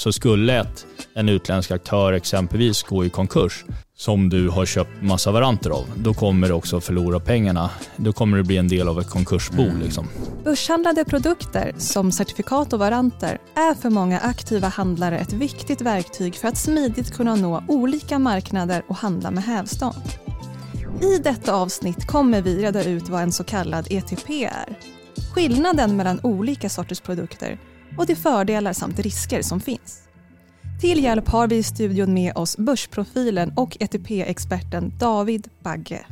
Så skulle ett, en utländsk aktör exempelvis gå i konkurs, som du har köpt massa varanter av, då kommer du också förlora pengarna. Då kommer det bli en del av ett konkursbo. Mm. Liksom. Börshandlade produkter som certifikat och varanter är för många aktiva handlare ett viktigt verktyg för att smidigt kunna nå olika marknader och handla med hävstång. I detta avsnitt kommer vi reda ut vad en så kallad ETP är, skillnaden mellan olika sorters produkter och de fördelar samt risker som finns. Till hjälp har vi i studion med oss börsprofilen och ETP-experten David Bagge.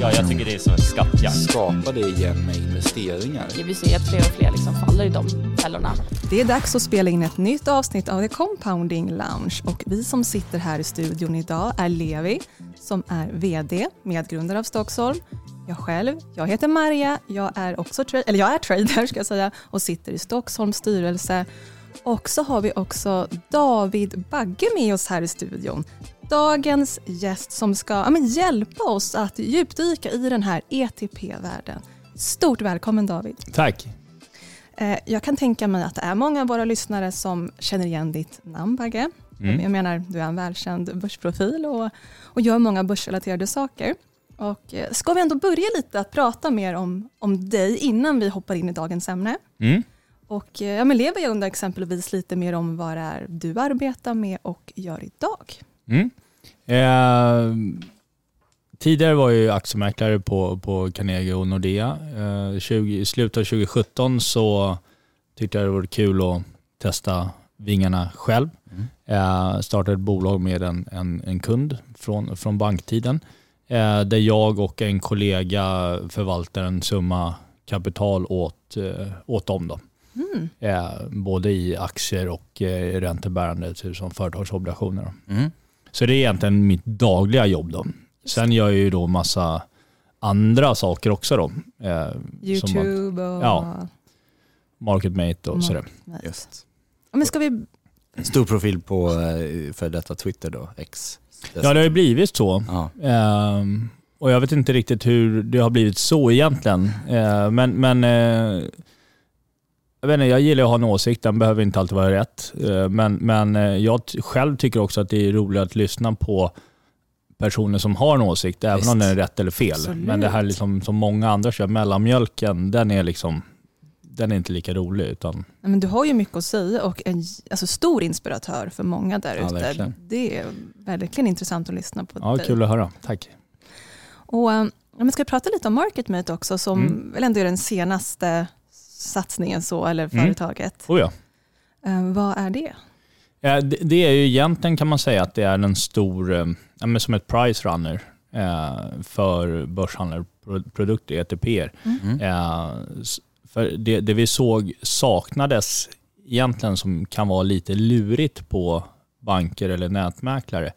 Ja, jag tycker det är som en skattjakt. Skapa det igen med investeringar. Vi ser att fler och fler liksom faller i de fällorna. Det är dags att spela in ett nytt avsnitt av The Compounding Lounge och vi som sitter här i studion idag är Levi som är VD, medgrundare av Stockholm. Jag själv, jag heter Maria, jag är också tra- eller jag är trader ska jag säga och sitter i Stockholms styrelse. Och så har vi också David Bagge med oss här i studion. Dagens gäst som ska ja, hjälpa oss att djupdyka i den här ETP-världen. Stort välkommen David. Tack. Eh, Jag kan tänka mig att det är många av våra lyssnare som känner igen ditt namn Bagge. Mm. Jag menar, du är en välkänd börsprofil och, och gör många börsrelaterade saker. Och eh, ska vi ändå börja lite att prata mer om, om dig innan vi hoppar in i dagens ämne? Mm. Och eh, ja, men lever jag under exempelvis lite mer om vad det är du arbetar med och gör idag? Mm. Eh, tidigare var jag ju aktiemäklare på, på Carnegie och Nordea. Eh, 20, I slutet av 2017 så tyckte jag det var kul att testa vingarna själv. Mm. Eh, startade ett bolag med en, en, en kund från, från banktiden eh, där jag och en kollega förvaltar en summa kapital åt, eh, åt dem. Då. Mm. Eh, både i aktier och eh, räntebärande typ som företagsobligationer. Mm. Så det är egentligen mitt dagliga jobb. Då. Sen gör jag ju då massa andra saker också. Då. Eh, som att Youtube och... ja. Marketmate och sådär. Just. Men ska vi... Stor profil på eh, för detta Twitter då, X. Ja, det har ju blivit så. Ja. Ehm, och jag vet inte riktigt hur det har blivit så egentligen. Ehm, men men eh, jag, vet inte, jag gillar att ha en åsikt, den behöver inte alltid vara rätt. Ehm, men men eh, jag själv tycker också att det är roligt att lyssna på personer som har en åsikt, även Visst. om den är rätt eller fel. Absolut. Men det här liksom, som många andra kör, mellanmjölken, den är liksom den är inte lika rolig. Utan, Ja, Men du har ju mycket att säga och en alltså, stor inspiratör för många där Ja, ute. verkligen. det är verkligen intressant att lyssna på ja, dig. kul att höra. Tack. Och, eh, ja, men ska vi prata lite om MarketMate också som Mm. väl ändå är den senaste satsningen så, eller Mm. företaget. Oh ja. Eh, vad är det? Ja, det, det är ju egentligen kan man säga att det är en stor, eh, ja, men som ett price runner eh, för börshandlarprodukter, ETPer. Mm. För det, det vi såg saknades egentligen som kan vara lite lurigt på banker eller nätmäklare,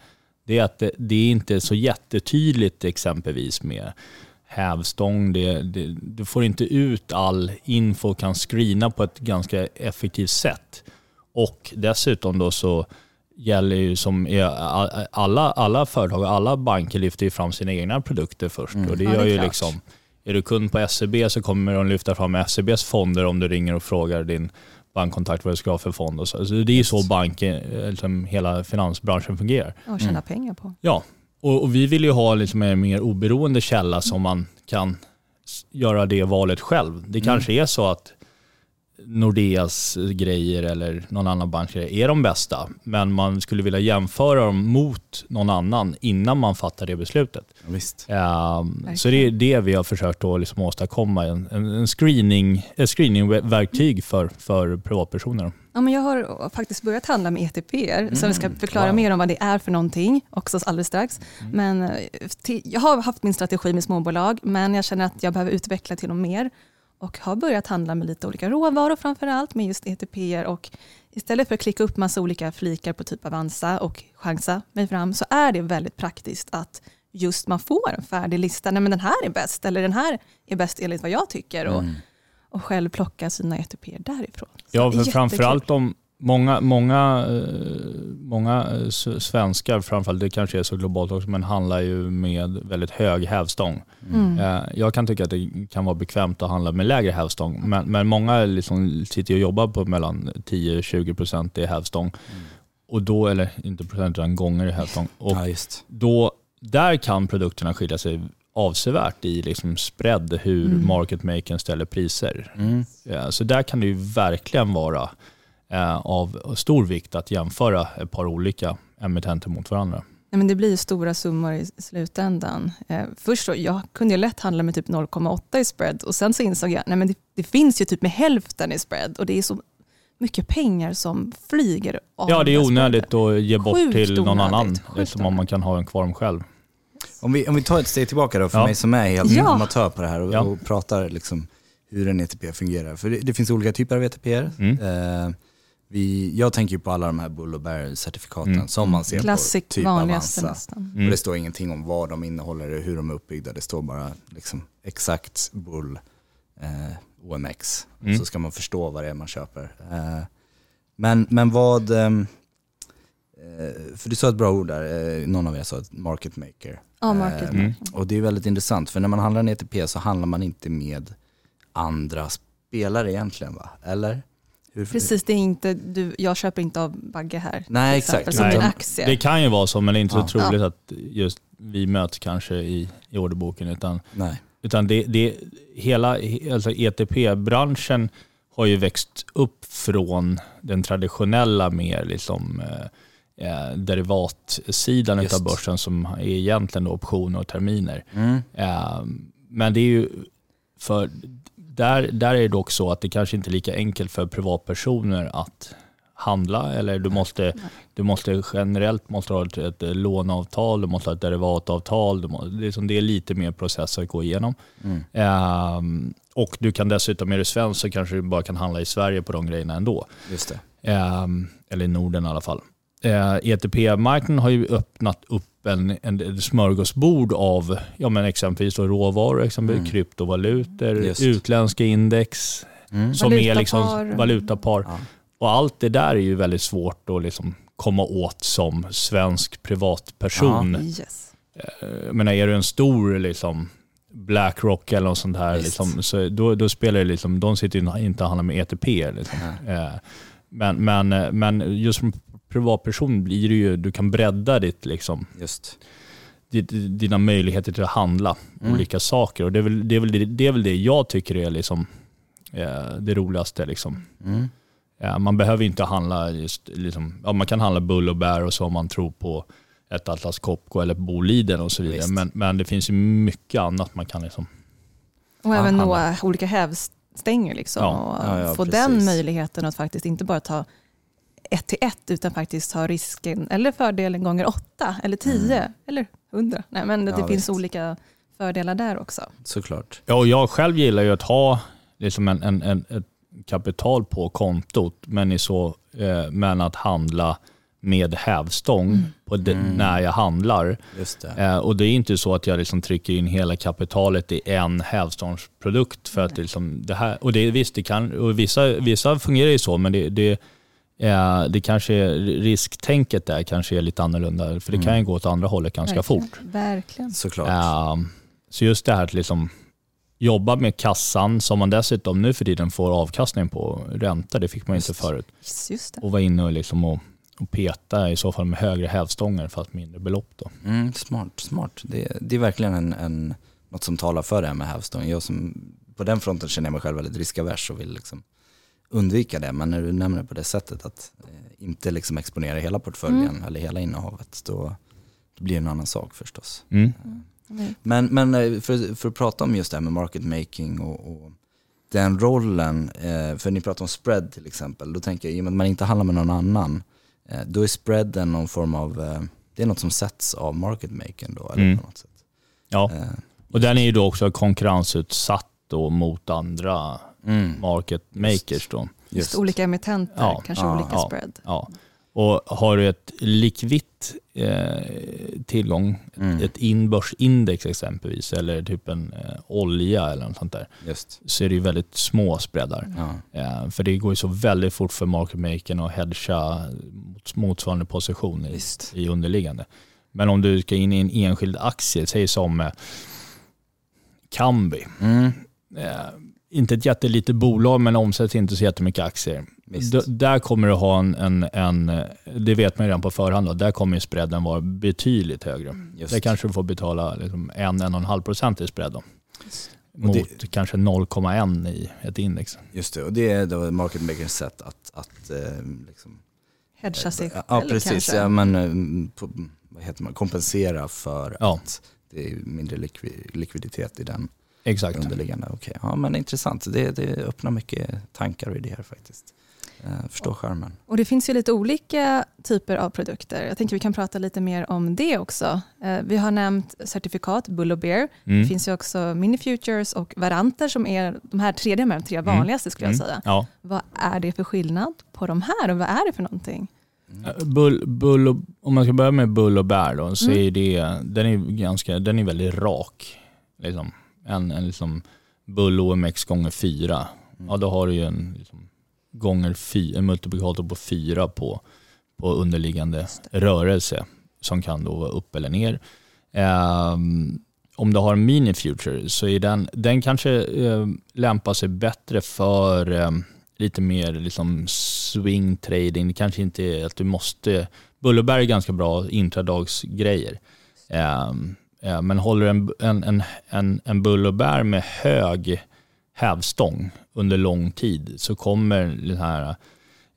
det är att det, det är inte så jättetydligt exempelvis med hävstång. Det, det, du får inte ut all info och kan screena på ett ganska effektivt sätt. Och dessutom då så gäller ju som alla, alla företag och alla banker lyfter ju fram sina egna produkter först. Mm. Och det Ja, det gör är ju klart. liksom, är du kund på SEB så kommer de lyfta fram SEBs fonder om du ringer och frågar din bankkontakt vad du ska ha för fond. Och så. så det är ju så banken, eh, liksom hela finansbranschen fungerar. Att tjäna Mm. pengar på. Ja, och, och vi vill ju ha liksom en mer oberoende källa som man kan göra det valet själv. Det kanske är så att Nordeas grejer eller någon annan bank är de bästa, men man skulle vilja jämföra dem mot någon annan innan man fattar det beslutet. Ja, visst. Ehm, så det är det vi har försökt att liksom åstadkomma, en, en, en screening, ett screeningverktyg för, för privatpersoner. Ja, men jag har faktiskt börjat handla med ETPer, så vi ska förklara Mm. wow. mer om vad det är för någonting också alldeles strax. Mm. Men eh, till, jag har haft min strategi med småbolag, men jag känner att jag behöver utveckla till något mer och har börjat handla med lite olika råvaror framför allt med just ETPer och istället för att klicka upp massa olika flikar på typ Avanza och chansa mig fram så är det väldigt praktiskt att just man får en färdig lista. Nej men den här är bäst eller den här är bäst enligt vad jag tycker och, Mm. och själv plocka sina ETPer därifrån. Så Ja, framförallt om, många, många, eh, många eh, svenskar, framförallt det kanske är så globalt också, men handlar ju med väldigt hög hävstång. Mm. Eh, Jag kan tycka att det kan vara bekvämt att handla med lägre hävstång, men, men många liksom sitter och jobbar på mellan 10-20% i hävstång. Och då, eller inte procent utan gånger i hävstång. Och Ja, då, där kan produkterna skilja sig avsevärt i liksom spread, hur Mm. market makern ställer priser. Mm. Ja, så där kan det ju verkligen vara av stor vikt att jämföra ett par olika emittenter mot varandra. Nej, men det blir stora summor i slutändan. Eh, först så, jag kunde lätt handla med typ 0,8 i spread och sen så insåg jag nej men det, det finns ju typ med hälften i spread och det är så mycket pengar som flyger av Ja, det är onödigt spreaden. att ge bort Sjukt till någon onödigt, annan, sjukt liksom om man kan ha en kvar själv. Om vi, om vi tar ett steg tillbaka då, för Ja. mig som är helt Ja. amatör på det här och, Ja. och pratar liksom hur en ETP fungerar. För det, det finns olika typer av ETP. Mm. Eh, vi, jag tänker ju på alla de här Bull och Bear-certifikaten Mm. som man ser Classic, på typ vanligaste Avanza. nästan. Mm. Och det står ingenting om vad de innehåller och hur de är uppbyggda. Det står bara liksom exakt Bull, eh, OMX. Mm. Så ska man förstå vad det är man köper. Eh, men, men vad, ehm, eh, för du sa ett bra ord där, eh, någon av er sa ett market maker. Ja, market Eh, Mm. Och det är väldigt intressant, för när man handlar en ETP så handlar man inte med andra spelare egentligen va? Eller? Hur, Precis, det är inte, du, jag köper inte av Bagge här. Nej, exempel, exakt. Som Nej. en aktie. Det kan ju vara så, men det är inte Ja. så troligt att just vi möts kanske i, i orderboken. Utan, Nej. utan det, det, hela alltså ETP-branschen har ju växt upp från den traditionella mer liksom, eh, eh, derivatsidan Just. av börsen som är egentligen optioner och terminer. Mm. Eh, men det är ju för där, där är det dock så att det kanske inte är lika enkelt för privatpersoner att handla eller du måste, du måste generellt måste ha ett, ett låneavtal, du måste ha ett derivatavtal, du må, det, är som, det är lite mer process att gå igenom. Mm. Ehm, och du kan dessutom, är du svensk så kanske du bara kan handla i Sverige på de grejerna ändå. Just det. Ehm, eller i Norden i alla fall. Eh, ETP-marknaden har ju öppnat upp en, en, smörgåsbord av ja, men exempelvis då råvaror, exempelvis Mm. kryptovalutor, Just. utländska index Mm. som är Valutapar. liksom valutapar. Ja. Och allt det där är ju väldigt svårt att liksom komma åt som svensk privatperson. Yes. Eh, Jag menar, är du en stor liksom, Blackrock eller något sånt här, liksom, så då, då spelar det liksom, de sitter ju inte och handlar med ETP. Liksom. Eh, Men, men, eh, men just som privatperson blir det ju, du kan bredda ditt, liksom, Just. dina möjligheter till att handla Mm. olika saker. Och det är väl det, är väl det, det, är väl det jag tycker är liksom, eh, det roligaste. Liksom. Mm. Ja, man behöver inte handla just, liksom, ja, man kan handla bull och bär och så om man tror på ett Atlas Copco eller Boliden och så vidare. Men, men det finns ju mycket annat man kan liksom. Och även nå handla. olika hävstänger liksom, Ja. och Ja, ja, få precis. den möjligheten att faktiskt inte bara ta ett till ett utan faktiskt ta risken eller fördelen gånger åtta eller tio eller hundra. Nej, men Mm. Ja, det finns visst. olika fördelar där också. Såklart. Ja, och jag själv gillar ju att ha liksom en, en, en, ett kapital på kontot, men, i så, eh, men att handla med hävstång på det, Mm. när jag handlar. Just det. Eh, och det är inte så att jag liksom trycker in hela kapitalet i en hävstångsprodukt. För att det liksom det här, och det, är- visst, det kan, och vissa, vissa fungerar ju så, men det, det, eh, det kanske är, risktänket där kanske är lite annorlunda. För det kan ju gå åt andra hållet ganska Verkligen. fort. Verkligen. Såklart. Eh, så just det här att liksom jobba med kassan, som man dessutom nu för tiden får avkastning på ränta, det fick man inte Just. förut. Just det. Och vara inne och, liksom och, och peta i så fall med högre hävstånger fast mindre belopp. Då. Mm, smart, smart. Det, det är verkligen en, en, något som talar för det här med hävstång. Jag som, på den fronten känner jag mig själv väldigt riskavers och vill liksom undvika det. Men när du nämner det på det sättet att eh, inte liksom exponera hela portföljen eller hela innehavet, då, då blir det en annan sak förstås. Mm. Mm. Men, men eh, för, för att prata om just det här med market making och, och den rollen, eh, för ni pratar om spread till exempel, då tänker jag i och med att man inte handlar med någon annan, då är spreaden någon form av, det är något som sätts av market makern då, eller Mm. på något sätt. Ja. Och den är ju då också konkurrensutsatt då mot andra mm, market makers. Då. Just, just. olika emittenter, Ja. kanske Ja, olika ja. spread. Ja. Och har du ett likvitt eh, tillgång, Mm. ett inbörsindex exempelvis, eller typ en eh, olja eller något sånt där, Just. så är det ju väldigt små spreadar. Ja. Eh, för det går ju så väldigt fort för market makern att hedga mot- motsvarande position i, i underliggande. Men om du ska in i en enskild aktie, säg som eh, Kambi. Mm. Eh, inte ett jättelitet bolag men omsätter inte så jättemycket aktier. D- där kommer du ha en, en, en, eh, det vet man ju redan på förhand, då, där kommer ju spreaden vara betydligt högre. Just. Där kanske du får betala liksom 1-1,5 procent i spread då. Mot det- kanske 0,1 i ett index. Just det, och det är då market makers sätt att, att eh, liksom, Hedga sig själv Ja precis, kanske. ja, men, eh, på, vad heter man, kompensera för Ja. att det är mindre likvi, likviditet i den Exakt. underliggande. Okej, ja men intressant. Det, det öppnar mycket tankar och idéer faktiskt. Eh, förstår skärmen. Och det finns ju lite olika typer av produkter. Jag tänker vi kan prata lite mer om det också. Eh, Vi har nämnt certifikat, Bull och Bear. Det Mm. finns ju också mini futures och varanter som är de här tre, de här tre Mm. vanligaste skulle jag Mm. säga. Ja. Vad är det för skillnad på de här och vad är det för någonting? Eh, Bull, bull och, om man ska börja med bull och bär då, så Mm. är det, den är ganska, den är väldigt rak. Liksom. En, en liksom bull OMX gånger fyra. Mm. Ja då har du ju en, liksom, gånger fy, en multiplikator på fyra på, på underliggande rörelse som kan då vara upp eller ner. Ehm, om du har en mini future så är den, den kanske eh, lämpar sig bättre för eh, lite mer liksom swing trading. Det kanske inte är att du måste... Bullerberg är ganska bra intradagsgrejer. Eh, Eh, men håller en, en, en, en, en bär med hög hävstång under lång tid så kommer den här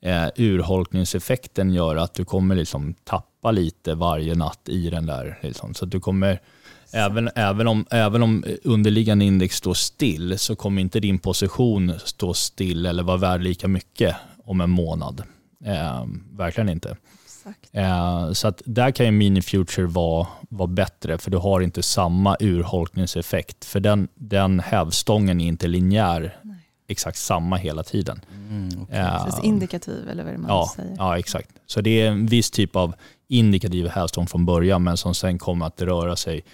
eh, urholkningseffekten göra att du kommer liksom tappa lite varje natt i den där. Liksom. Så att du kommer, även, även, om, även om underliggande index står still så kommer inte din position stå still eller vara värd lika mycket om en månad. Eh, verkligen inte. Exakt. Eh, så att där kan ju mini future vara, vara bättre för du har inte samma urholkningseffekt. För den, den hävstången är inte linjär exakt samma hela tiden. Mm, okej. Eh, indikativ eller vad det man ja, säger. ja, exakt. Så det är en viss typ av indikativ hävstång från början men som sen kommer att röra sig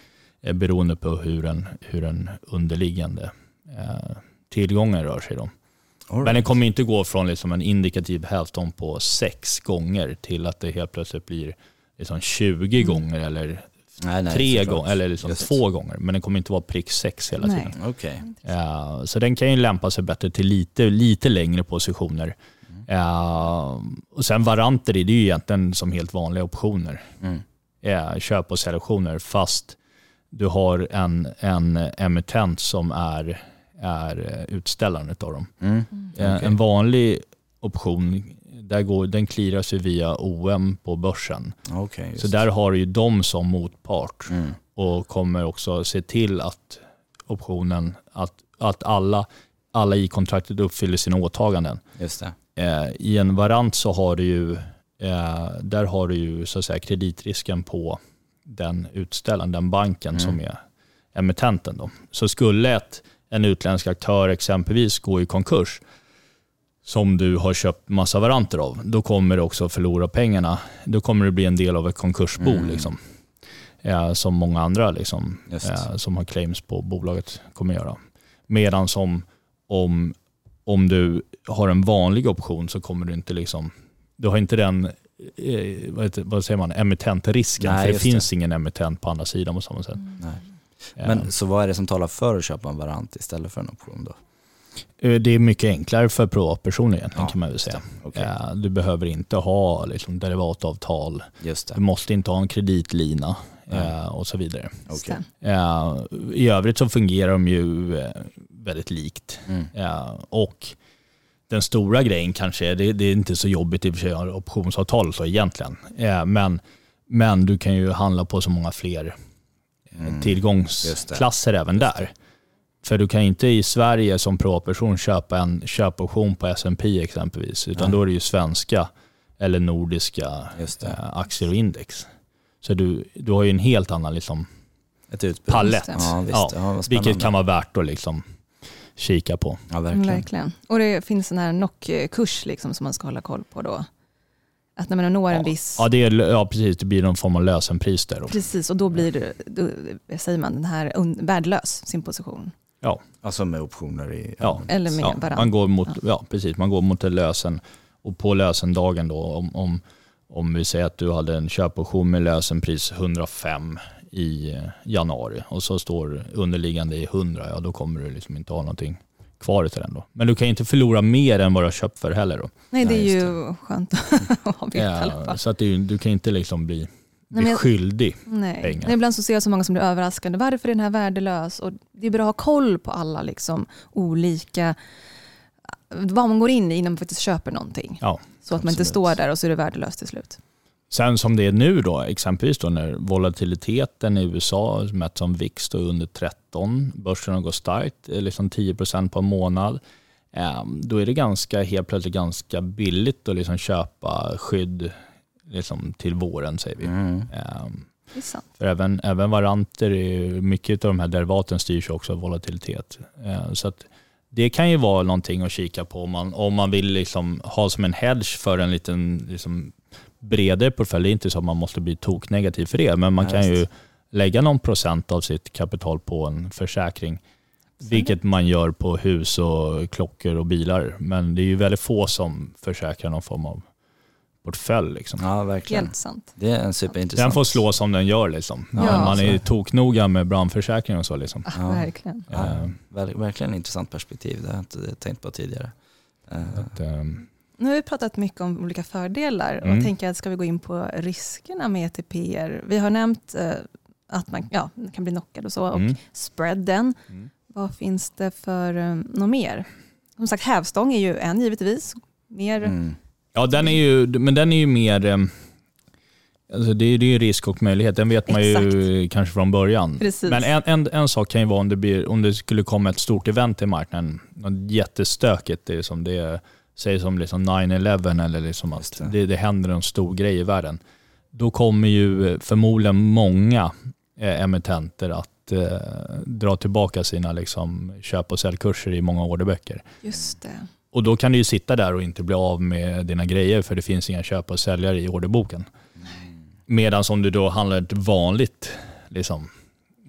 eh, beroende på hur den, hur underliggande eh, tillgången rör sig. Då. All Men right. den kommer inte gå från liksom en indikativ hävstång på sex gånger till att det helt plötsligt blir liksom 20 Mm. gånger eller nej, nej, tre gånger eller liksom Just. två gånger. Men den kommer inte vara prick sex hela Nej. tiden. Okej. Eh, så den kan ju lämpa sig bättre till lite, lite längre positioner. Mm. Eh, och sen varanter, det är ju egentligen som helt vanliga optioner. Mm. Eh, köp och säljoptioner fast du har en, en emittent som är, är utställaren av dem. Mm. Eh, Okej. En vanlig option, där går, den clearas ju via OM på börsen. Just Så där har du ju dem som motpart Mm. och kommer också se till att optionen, att, att alla, alla i kontraktet uppfyller sina åtaganden. Just det. Eh, I en varant så har du ju, eh, där har du ju så att säga kreditrisken på den utställaren, den banken Mm. som är emittenten. Då. Så skulle ett, en utländsk aktör exempelvis gå i konkurs, som du har köpt massa varanter av, då kommer du också förlora pengarna. Då kommer det bli en del av ett konkursbo. Mm. Liksom. Eh, som många andra liksom, eh, som har claims på bolaget kommer göra. Medan som om, om du har en vanlig option så kommer du inte liksom, du har inte den eh, vad, heter, vad säger man, emittentrisken. Nej, för det finns ingen emittent på andra sidan på samma sätt. Nej. Men så vad är det som talar för att köpa en varant istället för en option då? eh, det är mycket enklare för privatpersoner egentligen Ja, kan man väl säga. Eh, Du behöver inte ha liksom, derivatavtal. just Du måste inte ha en kreditlina Nej. eh, och så vidare. Eh, I övrigt så fungerar de ju eh, väldigt likt. Mm. Och den stora grejen kanske, är- det, det är inte så jobbigt i och för sig att ha optionsavtal så egentligen. Men, men du kan ju handla på så många fler Mm. Tillgångsklasser även där. För du kan inte i Sverige som privatperson köpa en köpoption på S&P exempelvis. Utan Nej. då är det ju svenska eller nordiska eh, aktier och index. Så du, du har ju en helt annan liksom, palett. Ja, visst. Ja, Ja, vilket kan vara värt att liksom kika på. Ja, verkligen. Verkligen. Och det finns en här NOC-kurs liksom som man ska hålla koll på då. Att när man når en viss... Ja, det är, ja, precis. Det blir någon form av lösenpris där. Då. Precis, och då blir det, då säger man den här un- värdelös, sin position. Alltså med optioner i... Ja. Eller med Ja, varandra. man går mot, ja. precis, man går mot en lösen och på lösendagen då om, om, om vi säger att du hade en köpoption med lösenpris 105 i eh, januari och så står underliggande i 100, ja då kommer du liksom inte ha någonting kvar till den då. Men du kan inte förlora mer än vad du har köpt för heller då. Nej, det är Nej, ju skönt att veta i alla Ja, fall. så att det ju- du kan inte liksom bli, Nej, bli men jag- skyldig. Nej. pengar. Nej, ibland så ser jag så många som blir överraskade. Varför är den här värdelös? Och det är bra att ha koll på alla liksom, olika, vad man går in i innan man faktiskt köper någonting. Ja, så att man inte står där och så är det värdelöst till slut. Sen som det är nu då, exempelvis då när volatiliteten i USA mätt som VIX då under 13, börsen går starkt, eh, liksom 10% på en månad. eh, Då är det ganska, helt plötsligt ganska billigt att liksom köpa skydd liksom till våren säger vi. Mm. Eh, sant. För även, även varanter, är, mycket av de här derivaten styrs också av volatilitet. Eh, Så att det kan ju vara någonting att kika på om man, om man vill liksom ha som en hedge för en liten liksom bredare portfölj. Det är inte så att man måste bli toknegativ för det, men man Ja, kan ju visst. lägga någon procent av sitt kapital på en försäkring. Vilket man gör på hus och klockor och bilar. Men det är ju väldigt få som försäkrar någon form av portfölj. Liksom. Ja, verkligen. Helt sant. Det är en superintressant. Den får slå som den gör. Liksom. Ja, Men man är ju så. toknoga med brandförsäkring och så. Liksom. Ja. Verkligen. Ja, Eh, ver- verkligen intressant perspektiv. Det har jag inte tänkt på tidigare. Eh, att, ehm, Nu har vi pratat mycket om olika fördelar och Mm. jag tänker att ska vi gå in på riskerna med ETPer. Vi har nämnt eh, att man ja, kan bli knockad och så och mm. spreaden. Mm. Vad finns det för eh, något mer? Som sagt, hävstång är ju en givetvis. Mer, Mm. Ja, den är ju, men den är ju mer... ehm, Alltså det, är, det är risk och möjlighet, den vet man ju kanske från början. Precis. Men en, en, en sak kan ju vara om det, blir, om det skulle komma ett stort event i marknaden, något jättestökigt, det är som det sägs som liksom 9-11 eller liksom att det. det. Det, händer en stor grej i världen. Då kommer ju förmodligen många eh, emittenter att eh, dra tillbaka sina liksom, köp och säljkurser i många orderböcker. Just det. Och då kan du ju sitta där och inte bli av med dina grejer för det finns inga köpare och säljare i orderboken. Medan om du då handlar ett vanligt, liksom,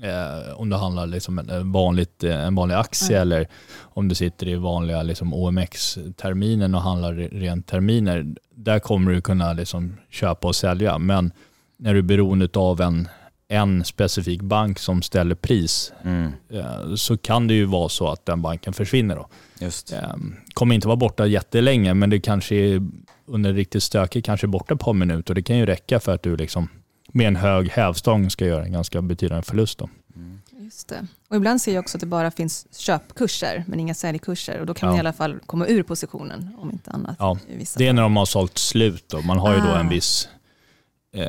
eh, om du handlar liksom en, vanligt, eh, en vanlig aktie Mm. eller om du sitter i vanliga liksom, OMX-terminen och handlar re- rent terminer, där kommer du kunna liksom, köpa och sälja. Men när du är beroende av en, en specifik bank som ställer pris Mm. eh, så kan det ju vara så att den banken försvinner. Då. Just. Ehm, Kommer inte vara borta jättelänge, men det kanske är under riktigt stökigt kanske borta ett par minuter. Det kan ju räcka för att du liksom med en hög hävstång ska göra en ganska betydande förlust. Då. Mm. Just det. Och ibland ser jag också att det bara finns köpkurser men inga säljkurser och då kan man Ja. i alla fall komma ur positionen om inte annat. Ja, Det är när de har sålt slut. Då. Man har ju då Ah. en viss... Eh,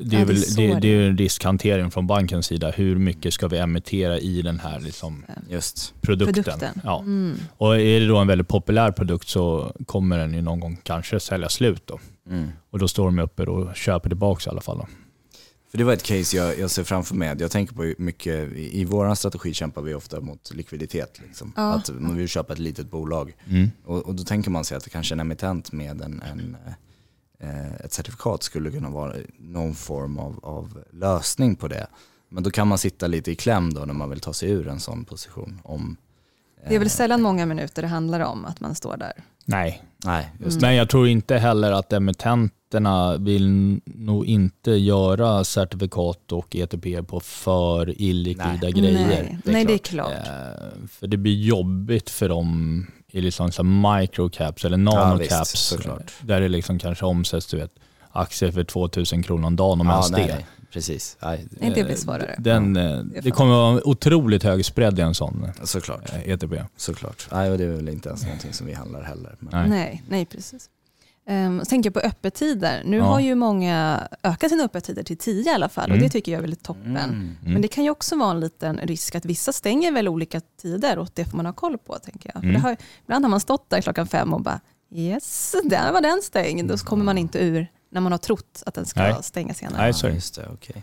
det, Ja, är det är väl, det, det det är en riskhantering från bankens sida. Hur mycket ska vi emittera i den här liksom, Just. produkten? Produkten. Ja. Mm. Och är det då en väldigt populär produkt så kommer den ju någon gång kanske sälja slut. Då. Mm. Och då står de uppe och köper tillbaka i alla fall. Då. För det var ett case jag, jag ser framför mig. Jag tänker på mycket, i, i vår strategi kämpar vi ofta mot likviditet. Liksom. Ja. Att man vill köpa ett litet bolag. Mm. Och, och då tänker man sig att det kanske en emittent med en, en, eh, ett certifikat skulle kunna vara någon form av, av lösning på det. Men då kan man sitta lite i kläm då när man vill ta sig ur en sån position. Om, Det är väl eh, sällan många minuter det handlar om att man står där. Nej, Nej, just Mm. men jag tror inte heller att emittenterna vill nog inte göra certifikat och ETP på för illikvida Nej. grejer. Nej, det är Nej det är klart. klart. Eh, för det blir jobbigt för dem i liksom så microcaps eller Ja, nanocaps. visst, såklart. där det liksom kanske omsätts du vet, aktier för 2000 kronor om dagen om ja, ens nej, det. nej, precis. Nej, det blir Eh, svårare. Den, eh, är det fan. kommer vara en otroligt hög spread i en sån såklart. eh, ETP. såklart. Nej, och det är väl inte ens någonting som vi handlar heller. Men, Nej. Nej, nej precis. Um, tänker jag på öppettider. Nu Ja. har ju många ökat sina öppettider till 10 i alla fall och Mm. det tycker jag är väldigt toppen. Mm. Mm. Men det kan ju också vara en liten risk att vissa stänger väl olika tider och det får man ha koll på. tänker jag. För Mm. det har, ibland har man stått där klockan fem och bara yes, där var den stängd. Och så kommer man inte ur när man har trott att den ska Nej. stänga senare. Nej, så är det. just det, okej.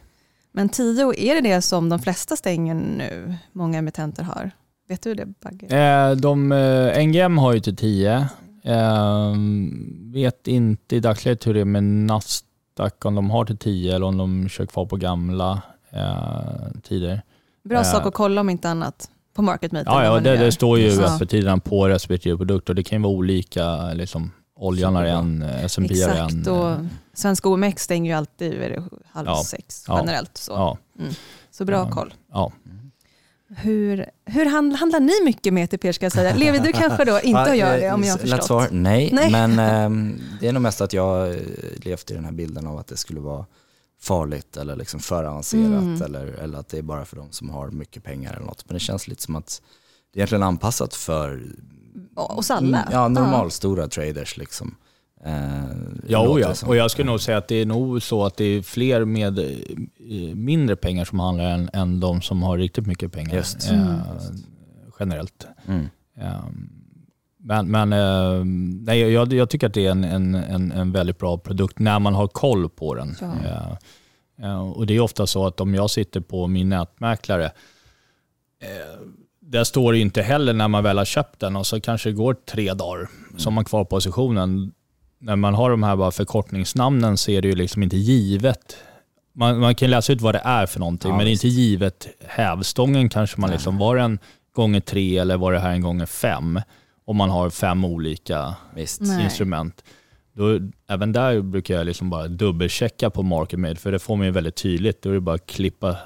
Men 10, är det det som de flesta stänger nu? Många emittenter har. Vet du det Bagge? Eh, de, eh, NGM har ju till 10 Ehm, vet inte i dagsläget hur det är med Nasdaq, om de har till 10 eller om de kör kvar på gamla eh, tider. Bra Eh. sak att kolla om inte annat på Market Meter. Ja, ja det, det står ju Ja. öppettiderna på respektive produkt och det kan ju vara olika. Liksom, oljan är en, S&P är en. Exakt, och eh, Svenska OMX stänger ju alltid vid halv Ja. sex Ja. generellt. Så, Ja, så bra Ja. koll. ja. Hur, hur handl- handlar ni mycket med ETP ska jag säga? Levi, du kanske då inte gör det om jag har förstått. svar, nej. Nej. Men ehm, det är nog mest att jag eh, levt i den här bilden av att det skulle vara farligt eller liksom för avancerat Mm. eller, eller att det är bara för de som har mycket pengar eller något. Men det känns lite som att det är egentligen anpassat för Oss alla? Ja, normalstora traders liksom. Eh, Ja, det ja. som. och jag skulle nog säga att det är nog så att det är fler med eh, mindre pengar som handlar än, än de som har riktigt mycket pengar. Just. Eh, Mm. generellt. Mm. Eh, men men eh, nej, jag, jag tycker att det är en, en, en, en väldigt bra produkt när man har koll på den. Ja. Eh, och Det är ofta så att om jag sitter på min nätmäklare, eh, där står det inte heller när man väl har köpt den och så kanske det går tre dagar så har man kvar positionen. När man har de här bara förkortningsnamnen så är det ju liksom inte givet. Man, man kan läsa ut vad det är för någonting Ja, men det är visst. inte givet hävstången kanske man Nej. liksom, var den gånger tre eller var det här en gånger fem? Om man har fem olika Visst. Instrument. Då, även där brukar jag liksom bara dubbelchecka på market made för det får man ju väldigt tydligt. Då är det bara att klippa.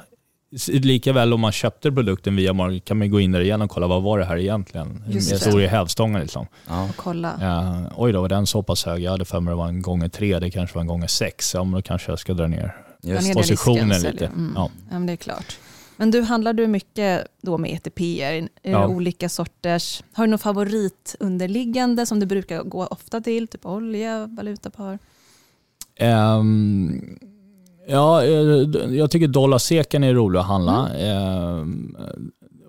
Lika väl om man köpte produkten via market kan man gå in där igen och kolla vad var det här egentligen? Just det. stor är hävstången liksom? Ja. Och kolla. Ja, oj då, var den så pass hög? Jag hade för mig det var en gånger tre, det kanske var en gånger sex. Ja, men då kanske jag ska dra ner Just positionen risken, lite. Mm. Ja. Ja, men det är klart. Men du, handlar du mycket då med ETP? Är det Ja. olika sorters? Har du någon favorit underliggande som du brukar gå ofta till? Typ olja, valutapar? Ehm, ja, eh, jag tycker dollarseken är rolig att handla. Ehm,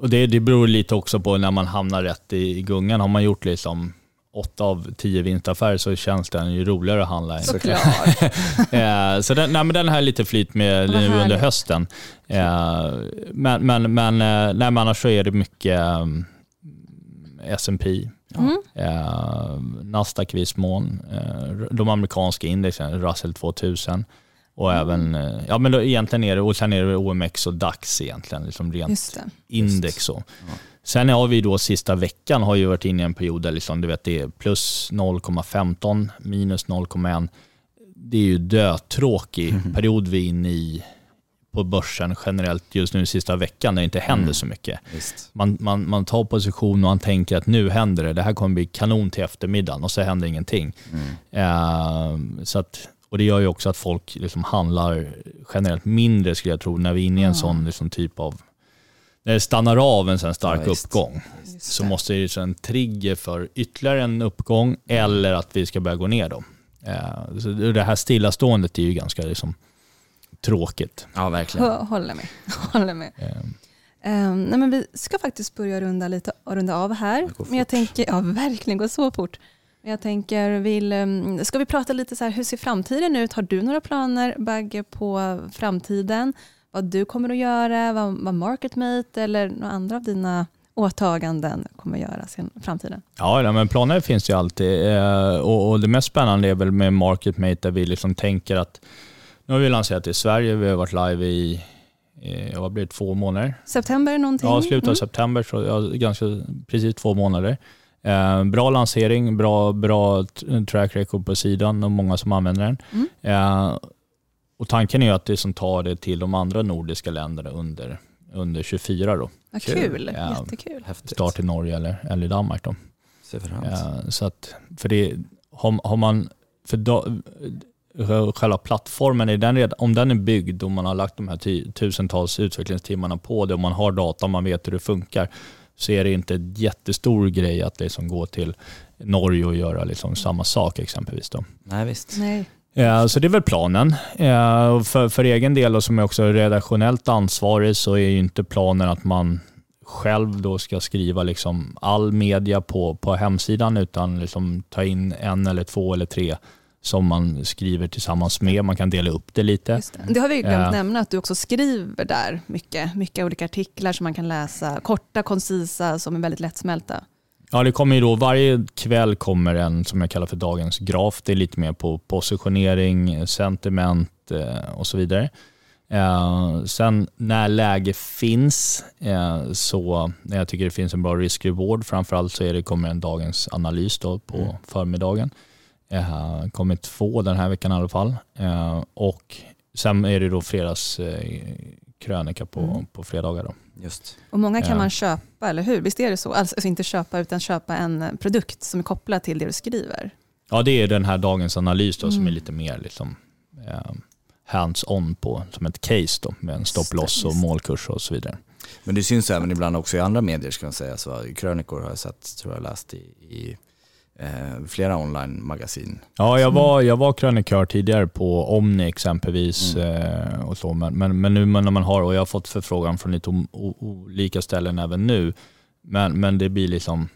och det, det beror lite också på när man hamnar rätt i, gungan. Har man gjort liksom åtta av tio vinstaffärer så känns den ju roligare att handla. Såklart. Eh, så den, nej, men den har jag lite flyt med nu under härligt. hösten. Eh, men men, men eh, nej, men annars så är det mycket S&P Mm. eh, Nasdaq i viss mån, eh, de amerikanska indexen, Russell 2000 och Mm. även, eh, ja men då, egentligen är det, och sen är det OMX och DAX egentligen, liksom rent index. Så. Ja. Sen har vi då sista veckan har ju varit inne i en period där liksom, du vet, det är plus 0,15, minus 0,1. Det är ju dötråkig period vi är inne i på börsen generellt just nu sista veckan när det inte händer Mm. så mycket. Man, man, man tar position och man tänker att nu händer det, det här kommer bli kanon till eftermiddagen och så händer ingenting. Mm. Eh, så att, och det gör ju också att folk liksom handlar generellt mindre skulle jag tro när vi är inne i en Ja. sån liksom typ av, när det stannar av en sån stark Ja, uppgång Just så det. måste det ju en trigger för ytterligare en uppgång eller att vi ska börja gå ner då. Eh, så det här stillaståendet är ju ganska liksom tråkigt. Ja, verkligen. Hå- Håller med. Håller med. Eh, Um, nej, men vi ska faktiskt börja runda, lite, runda av här. Det Men jag tänker, ja verkligen, går så fort. Jag tänker, vill, um, ska vi prata lite så här, hur ser framtiden ut? Har du några planer, Bagge, på framtiden? Vad du kommer att göra, vad, vad MarketMate eller några andra av dina åtaganden kommer att göra sen framtiden? Ja, men planer finns ju alltid. Eh, och, det mest spännande är väl med MarketMate där vi liksom tänker att nu har vi lanserat i Sverige, vi har varit live i eh, vad blir det, två månader. September någonting? Ja, slutet av Mm. september, så ja, ganska precis två månader. Eh, bra lansering, bra, bra track record på sidan och många som använder den. Mm. Eh, och tanken är ju att det som tar det till de andra nordiska länderna under, under 24 då. Vad Kul. kul, Ja. jättekul. Häftigt. Start i Norge eller, eller i Danmark då. Eh, så att, för det, har, har man, för då, själva plattformen, är den redan, om den är byggd och man har lagt de här tusentals utvecklingstimmarna på det och man har data, man vet hur det funkar, så är det inte en jättestor grej att liksom gå till Norge och göra liksom samma sak exempelvis. Då. Nej, visst. Nej. Ja, så det är väl planen. Ja, för, för egen del, och som är också redaktionellt ansvarig, så är ju inte planen att man själv då ska skriva liksom all media på, på hemsidan, utan liksom ta in en eller två eller tre som man skriver tillsammans med. Man kan dela upp det lite. Just det. det har vi glömt Ja. nämna, att du också skriver där mycket. Mycket olika artiklar som man kan läsa. Korta, koncisa, som är väldigt lättsmälta. Ja, det kommer ju då, varje kväll kommer en som jag kallar för dagens graf. Det är lite mer på positionering, sentiment eh, och så vidare. Eh, sen när läge finns, eh, så när jag tycker det finns en bra risk-reward, framförallt så är det, kommer en dagens analys då på Mm. förmiddagen. Eh, kommer två den här veckan i alla fall. Eh, och sen är det då fredags eh, krönika på, Mm. på fredagar. Då. Just. Och många kan Ja. man köpa, eller hur? Visst är det så? Alltså inte köpa, utan köpa en eh, produkt som är kopplad till det du skriver. Ja, det är den här dagens analys då, som Mm. är lite mer liksom, eh, hands-on på, som ett case då, med en stopp-loss och målkurs och så vidare. Men det syns även ibland också i andra medier ska man säga. Så krönikor har jag sett, tror jag läst i, i eh, flera online-magasin. Ja, jag var, jag var krönikör tidigare på Omni exempelvis. Mm. Eh, och så, men, men, men nu när man har, och jag har fått förfrågan från lite o, o, olika ställen även nu, men, men det blir liksom,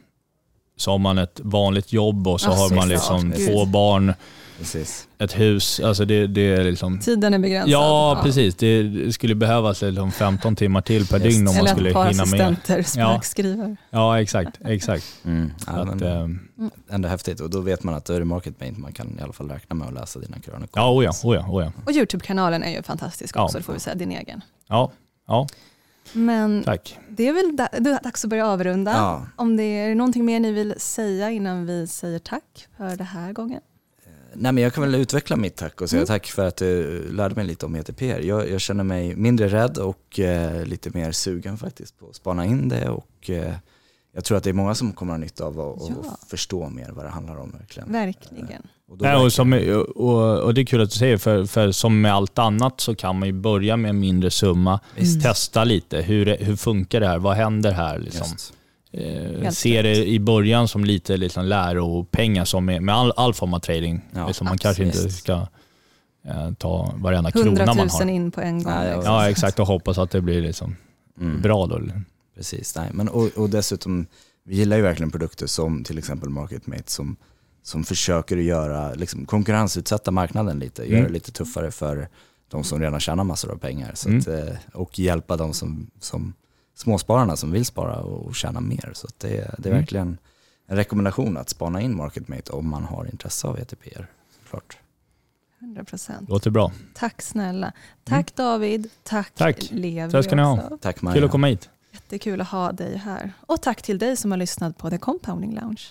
så har man ett vanligt jobb och så Ja, har man liksom två barn, Precis. ett hus. Alltså det, det är liksom... Tiden är begränsad. Ja, precis. Det, det skulle behövas liksom 15 timmar till per Just. dygn om man Eller skulle ett par hinna med. assistenter som Ja. skriver. Ja, exakt. exakt. Mm. Ja, Att, men eh, ändå häftigt och då vet man att då är det market mate man kan i alla fall räkna med att läsa dina krönikor. ja, oh ja, oh ja, oh ja. Och YouTube-kanalen är ju fantastisk Ja. också, det får vi säga, din egen. Ja, ja, Men tack. det är väl dags att börja avrunda. Ja. Om det är någonting mer ni vill säga innan vi säger tack för den här gången? Nej men jag kan väl utveckla mitt tack och säga Mm. tack för att du lärde mig lite om ETPR. Jag, jag känner mig mindre rädd och eh, lite mer sugen faktiskt på att spana in det och eh, jag tror att det är många som kommer ha nytta av att att Ja. förstå mer vad det handlar om verkligen. Verkligen. Och då Nej, och, som, och, och det är kul att du säger, för, för som med allt annat så kan man ju börja med en mindre summa, Visst. testa lite. Hur, hur funkar det här? Vad händer här? Liksom? Just. Eh, ser det i början som lite liksom läropengar som med, med all, all form av trading. Ja, liksom man kanske inte ska eh, ta varenda 100 krona 000 man har. in på en gång. Nej, ja, liksom. Ja, exakt. Och hoppas att det blir liksom Mm. bra då. Precis, nej. Men, och, och dessutom, vi gillar ju verkligen produkter som till exempel MarketMate som, som försöker att göra, liksom, konkurrensutsätta marknaden lite, Mm. göra det lite tuffare för de som redan tjänar massor av pengar. Så Mm. att, eh, och hjälpa de som, som småspararna som vill spara och, tjäna mer. Så att det, det är Mm. verkligen en rekommendation att spana in MarketMate om man har intresse av ETPR. Såklart. 100%. Låter bra. Tack snälla. Tack David. Tack, Mm. Tack. Levi Tack ska ni ha. också. Tack Maja. Kul att komma hit. Jättekul att ha dig här. Och tack till dig som har lyssnat på The Compounding Lounge.